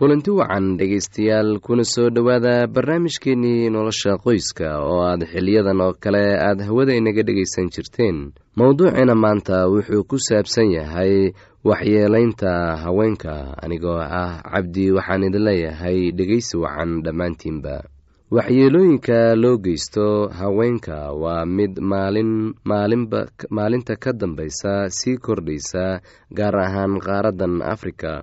kulanti wacan dhegaystayaal kuna soo dhowaada barnaamijkeenii nolosha qoyska oo aad xiliyadan oo kale aad hawada inaga dhegaysan jirteen. Mowduucina maanta wuxuu ku saabsan yahay waxyeelaynta haweenka anigoo ah cabdi waxaan idin leeyahay dhegaysi wacan dhammaantiinba. Waxyeelooyinka loo geysto haweenka waa mid maalin maalinta ka dambaysa sii kordhaysa gaar ahaan qaaraddan afrika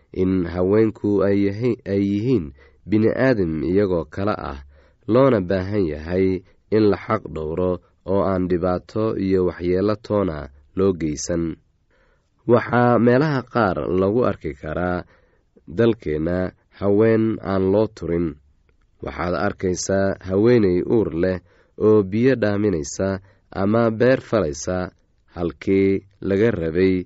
in haweenku ay yihiin bini-aadam iyagoo kale ah loona baahan yahay in la xaq dhowro oo aan dhibaato iyo waxyeelo toona loo geysan. Waxaa meelaha qaar lagu arki karaa dalkeenna haween aan loo turin. Waxaad arkaysaa haweeney uur leh oo biyo dhaaminaysa ama beer falaysa halkii laga rabay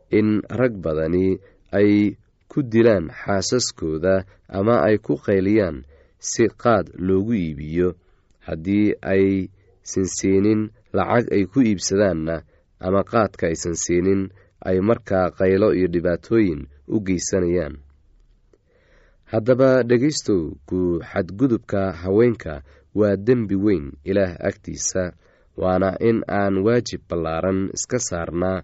in rag badani ay ku dilaan xaasaskooda ama ay ku qayliyaan si qaad loogu iibiyo. Haddii ay sansiinin lacag ay ku iibsadaanna ama qaadka aysan siinin ay markaa qaylo iyo dhibaatooyin u geysanayaan. Haddaba dhegaystow ku xadgudubka haweenka waa dembi weyn ilaah agtiisa waana in aan waajib ballaaran iska saarnaa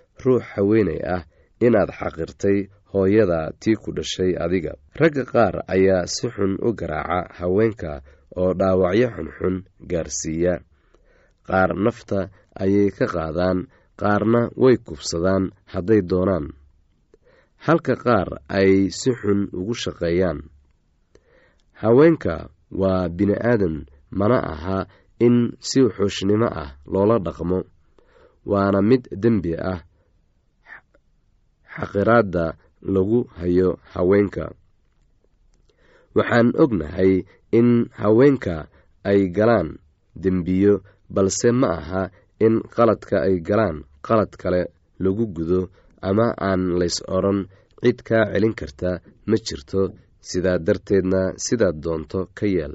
ruux haweenay ah inaad xaqirtay hooyada tii ku dhashay adiga. Ragga qaar ayaa si xun u garaaca haweenka oo dhaawacyo xunxun gaarsiiya. Qaar nafta ayay ka qaadaan qaarna way kubsadaan hadday doonaan. Halka qaar ay si xun ugu shaqeeyaan. Haweenka waa bini-aadan mana aha in si xuushnimo ah loola dhaqmo waana mid dembi ah xaqiraadda lagu hayo haweenka. Waxaan ognahay in haweenka ay galaan dembiyo balse ma aha in qaladka ay galaan qalad kale lagu gudo ama aan lays odhan cid kaa celin karta ma jirto sidaa darteedna sidaad doonto ka yeel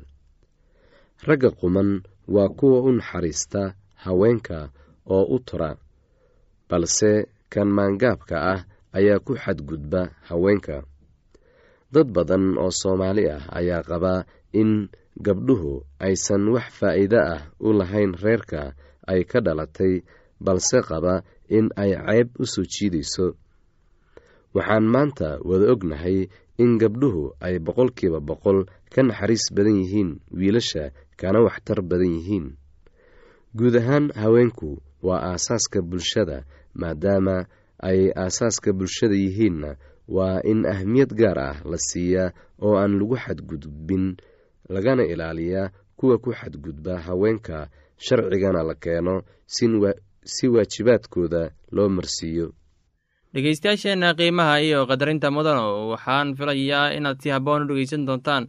ragga quman waa kuwa u naxariista haweenka oo u tura balse kan maangaabka ah ayaa ku xadgudba haweenka. Dad badan oo soomaali ah ayaa qabaa in gabdhuhu aysan wax faa'iide ah u lahayn reerka ay ka dhalatay balse qaba in ay ceyb u soo jiidayso. Waxaan maanta wada ognahay in gabdhuhu ay boqolkiiba boqol ka naxariis badan yihiin wiilasha kana waxtar badan yihiin. Guud ahaan haweenku waa aasaaska bulshada maadaama ay aasaaska bulshada yihiinna waa in ahmiyad gaar ah la siiyaa oo aan lagu xadgudbin lagana ilaaliyaa kuwa ku xadgudba haweenka sharcigana la keeno si waajibaadkooda loo marsiiyo. Dhegeystayaasheenna qiimaha iyo qadarinta mudano waxaan filayaa inaad si habboon u dhegeysan doontaan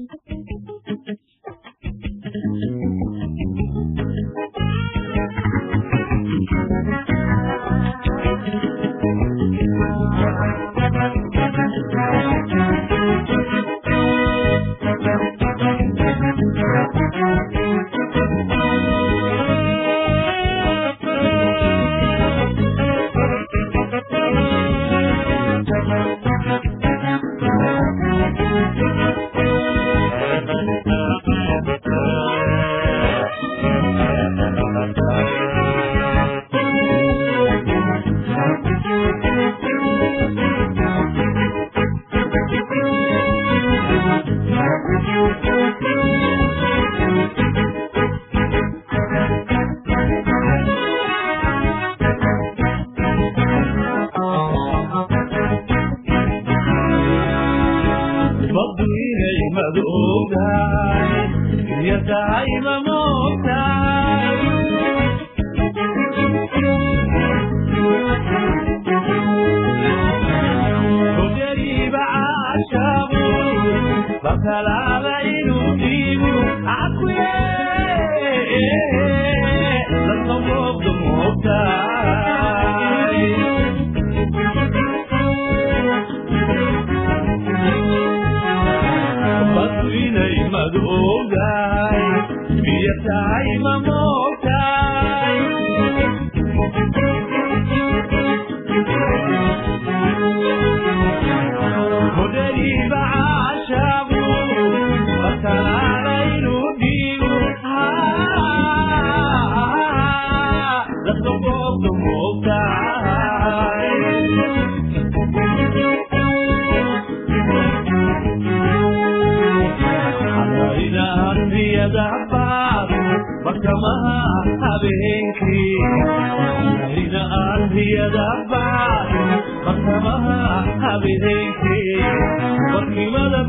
دائما kama habeenkii rina aadiyadaba bartamaha habeenkii barnimadan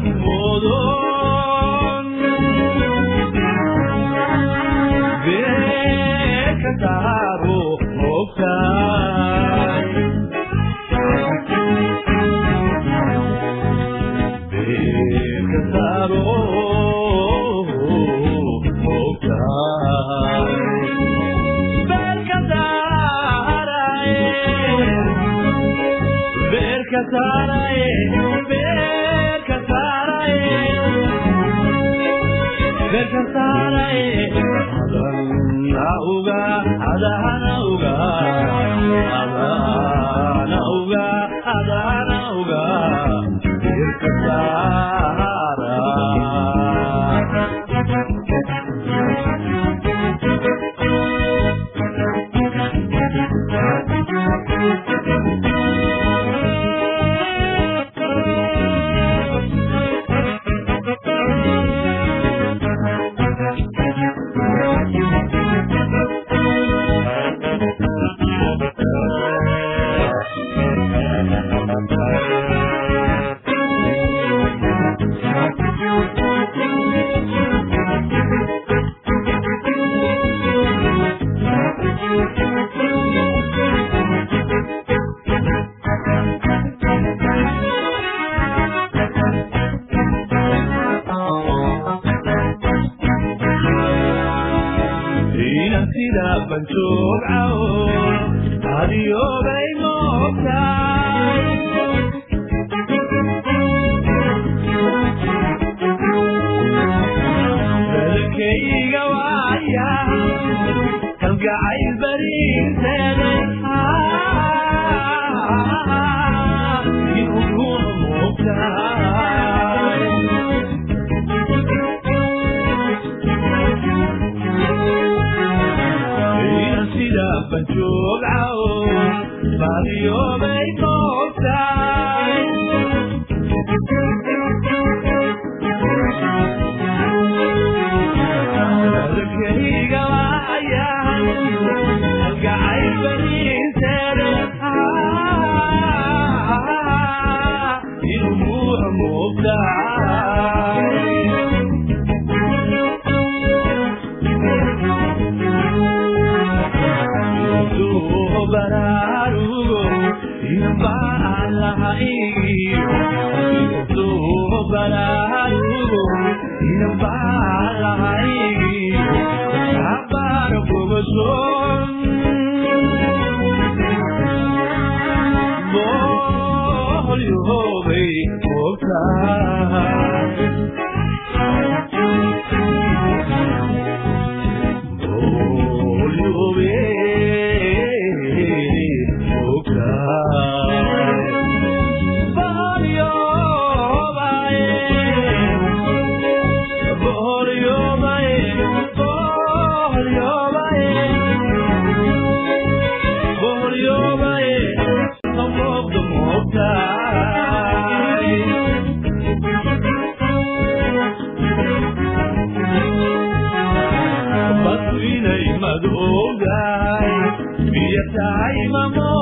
ugaa adahana ugaa adahana ardayda ban joogcaow adiyoobay moogtaay dalkayga waaya kalgacayl bariinteeday inuu kuna moogtaay banjoogcaw baadiyoobay tahay ma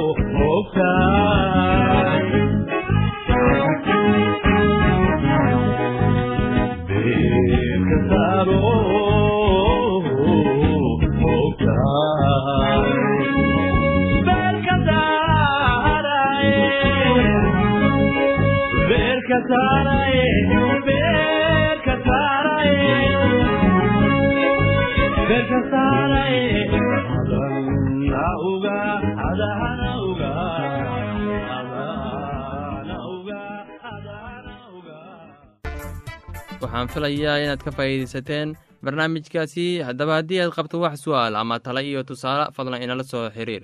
waxaan filayaa inaad ka faa'iidaysateen barnaamijkaasi. Haddaba haddii aad qabto wax su'aal ama tala iyo tusaale fadlan inala soo xiriir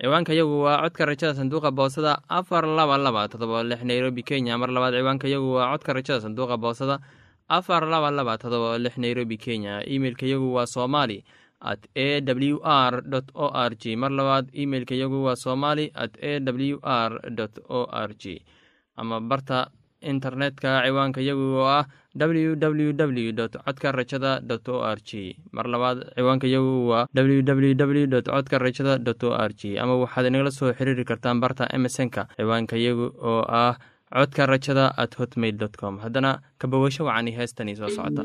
ciwaanka yagu waa codka rajada sanduuqa boosada afar laba laba todoba lix nairobi kenya. Mar labaad ciwaanka yagu waa codka rajada sanduuqa boosada afar laba laba todoba lix nairobi kenya. Imeilka yagu waa somali at a w r o r g mar labaad imeilka yagu waa somali at a w r o r g ama barta internetka ciwaanka yagu oo ah www codka rajada o r g mar labaad ciwaanka yagu waa www codka rajada o r g ama waxaad inagala soo xiriiri kartaan barta emesonka ciwaanka yagu oo ah codka rajada at hotmail com. Haddana kabogasho wacani heestani soo socota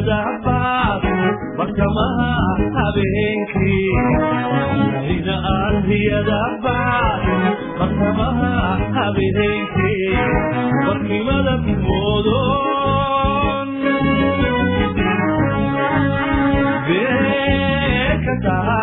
magaalada cabaas bartamaha habeenkii ina aasiyada cabaas bartamaha habeenkii barkimada moodon beekataa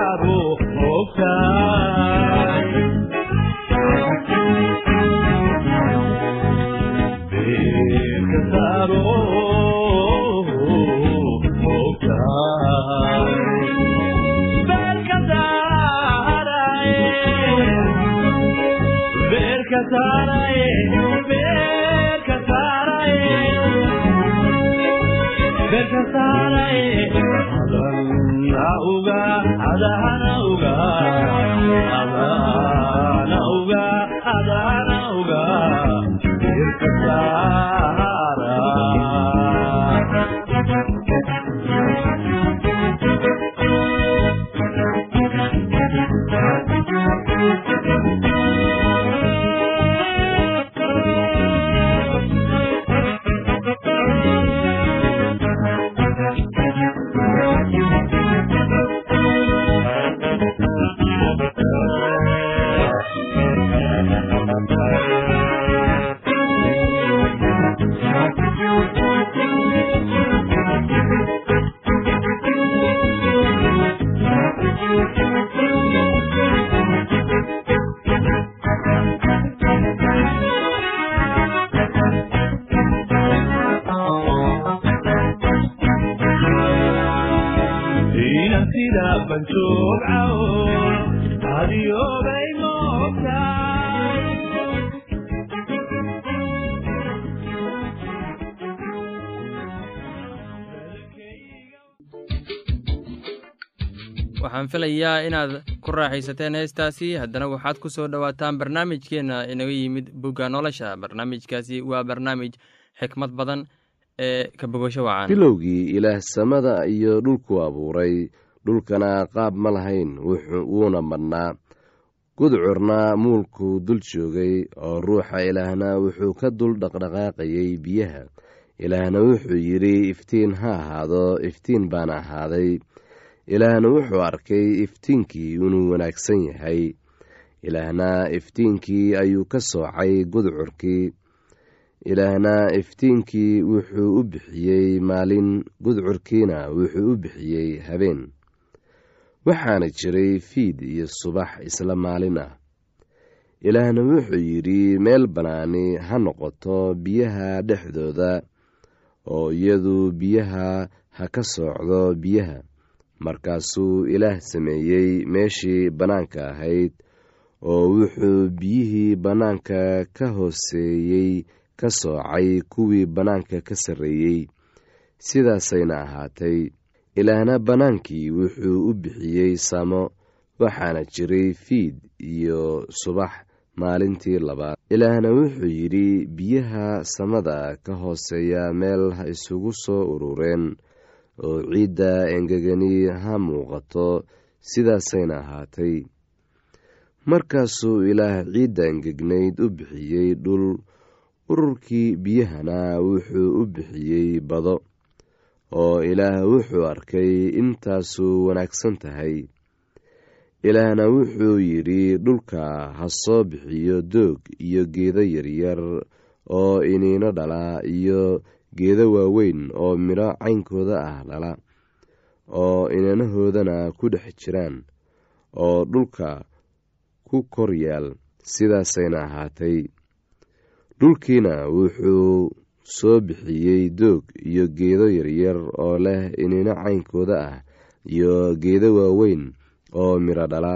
Adana uga, adana uga, adana uga. Waxaan filayaa inaad ku raaxaysateen heestaasi. Haddana waxaad ku soo dhowaataan barnaamijkeenna inaga yimid bugga nolosha. Barnaamijkaasi waa barnaamij xikmad badan ee ka bogasho wacan bilowgii ilaah samada iyo dhulku abuuray dhulkana qaab ma lahayn wuuna madhnaa gudcurna muulkuu dul joogay oo ruuxa ilaahna wuxuu ka dul dhaqdhaqaaqayay biyaha. Ilaahna wuxuu yidhi iftiin ha ahaado iftiin baana ahaaday. Ilaahna wuxuu arkay iftiinkii inuu wanaagsan yahay. Ilaahna iftiinkii ayuu ka soocay gudcurkii ilaahna iftiinkii wuxuu u bixiyey maalin gudcurkiina wuxuu u bixiyey habeen waxaana jiray fiid iyo subax isla maalin ah. Ilaahna wuxuu yidhi meel bannaani ha noqoto biyaha dhexdooda oo iyadu biyaha ha ka soocdo biyaha. Markaasuu ilaah sameeyey meeshii bannaanka ahayd oo wuxuu biyihii bannaanka ka hooseeyey ka soocay kuwii bannaanka ka sarreeyey. Sidaasayna ahaatay ilaahna bannaankii wuxuu u bixiyey samo waxaana jiray fiid iyo subax maalintii labaad. Ilaahna wuxuu yidhi biyaha samada ka hooseeya meel ha isugu soo urureen oo ciidda engegani ha muuqato sidaasayna ahaatay. Markaasuu ilaah ciidda engegnayd u bixiyey dhul ururkii biyahana wuxuu u bixiyey bado oo ilaah wuxuu arkay intaasu wanaagsan tahay. Ilaahna wuxuu yidhi dhulka ha soo bixiyo doog iyo geedo yaryar oo iniino dhala iyo geedo waaweyn oo midho caynkooda ah dhala oo inanahoodana ku dhex jiraan oo dhulka ku kor yaal sidaasayna ahaatay. Dhulkiina wuxuu soo bixiyey doog iyo geedo yaryar oo leh inino caynkooda ah iyo geedo waaweyn oo midho dhala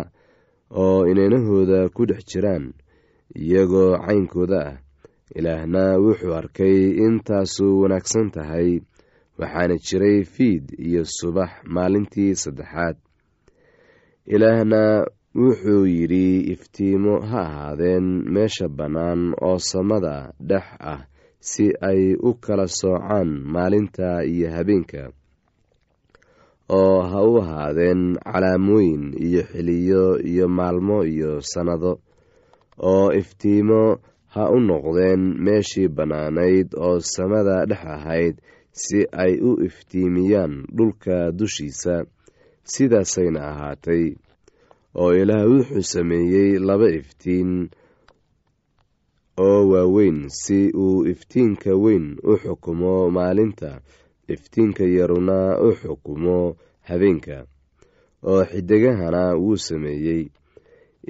oo inanahooda ku dhex jiraan iyagoo caynkooda ah. Ilaahna wuxuu arkay intaasu wanaagsan tahay waxaana jiray fiid iyo subax maalintii saddexaad. Ilaahna wuxuu yidhi iftiimo ha ahaadeen meesha bannaan oo samada dhex ah si ay u kala soocaan maalinta iyo habeenka oo ha u ahaadeen calaamooyin iyo xiliyo iyo maalmo iyo sannado oo iftiimo ha u noqdeen meeshii bannaanayd oo samada dhex ahayd si ay u iftiimiyaan dhulka dushiisa sidaasayna ahaatay oo ilaah wuxuu sameeyey laba iftiin oo waaweyn si uu iftiinka weyn u xukumo maalinta. Iftiinka yaruna u xukumo habeenka oo xidigahana wuu sameeyey.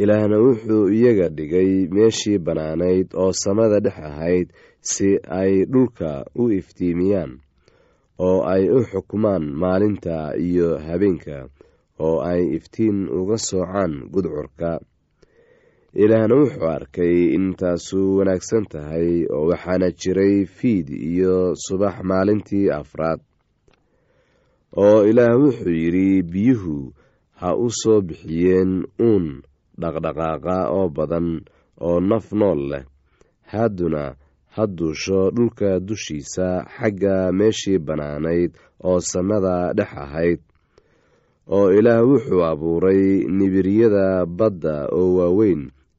Ilaahna wuxuu iyaga dhigay meeshii bannaanayd oo samada dhex ahayd si ay dhulka u iftiimiyaan oo ay u xukumaan maalinta iyo habeenka oo ay iftiin uga soocaan gudcurka ilaahna wuxuu arkay intaasu wanaagsan tahay oo waxaana jiray fiid iyo subax maalintii afraad oo ilaah wuxuu yidhi biyuhu ha u soo bixiyeen uun dhaqdhaqaaqa oo badan oo naf nool leh. Hadduna ha duusho dhulka dushiisa xagga meeshii bannaanayd oo samada dhex ahayd. Oo ilaah wuxuu abuuray nibiryada badda oo waaweyn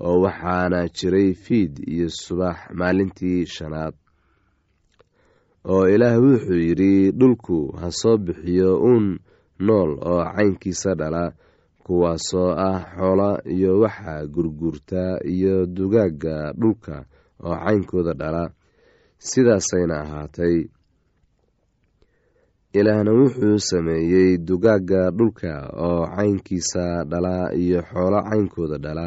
oo waxaana jiray fiid iyo subax maalintii shanaad. Oo ilaah wuxuu yidhi dhulku ha soo bixiyo uun nool oo caynkiisa dhala kuwaasoo ah xoola iyo waxa gurguurta iyo dugaagga dhulka oo caynkooda dhala. Sidaasayna ahaatay. Ilaahna wuxuu sameeyey dugaagga dhulka oo caynkiisa dhala iyo xoolo caynkooda dhala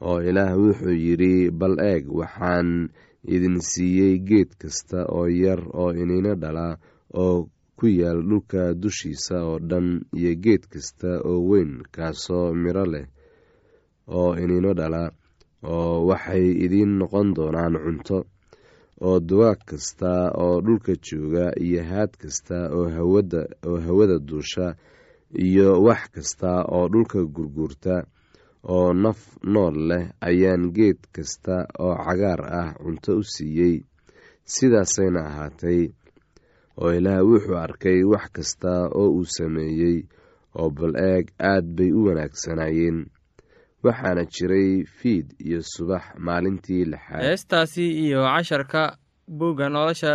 oo ilaah wuxuu yidhi bal eeg waxaan idin siiyey geed kasta oo yar oo inina dhala oo ku yaal dhulka dushiisa oo dhan iyo geed kasta oo weyn kaasoo midho leh oo inino dhala oo waxay idiin noqon doonaan cunto oo dugaag kasta oo dhulka jooga iyo haad kasta oo hawada duusha iyo wax kasta oo dhulka gurguurta oo naf nool leh ayaan geed kasta oo cagaar ah cunto u siiyey. Sidaasayna ahaatay. Oo ilaah wuxuu arkay wax kasta oo uu sameeyey oo bal eeg aad bay u wanaagsanaayeen. Waxaana jiray fiid iyo subax maalintii lixaad. Heestaasi iyo casharka buugga nolosha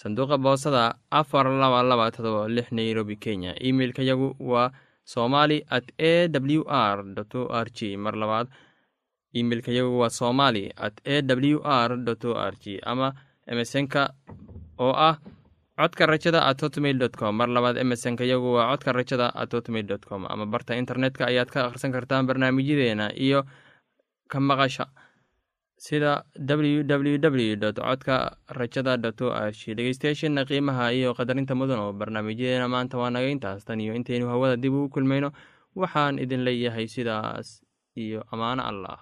sanduuqa boosada afar laba laba todoba lix nairobi kenya. Emeilka yagu waa somali at a w r o r g mar labaad imeilka yagu waa somali at a w r o r g ama emesonka oo ah codka rajada at hotmail dot com. Mar labaad emesonka yagu waa codka rajada at hotmail dot com. Ama barta internetka ayaad ka akhrisan kartaan barnaamijyadeena iyo ka maqasha sida ww w dot codka rajada dot o r g dhegeystayaasheena qiimaha iyo qadarinta mudan oo barnaamijyadeena maanta waa naga intaas. Tan iyo intaynu hawada dib ugu kulmayno waxaan idin leeyahay sidaas iyo ammaano allah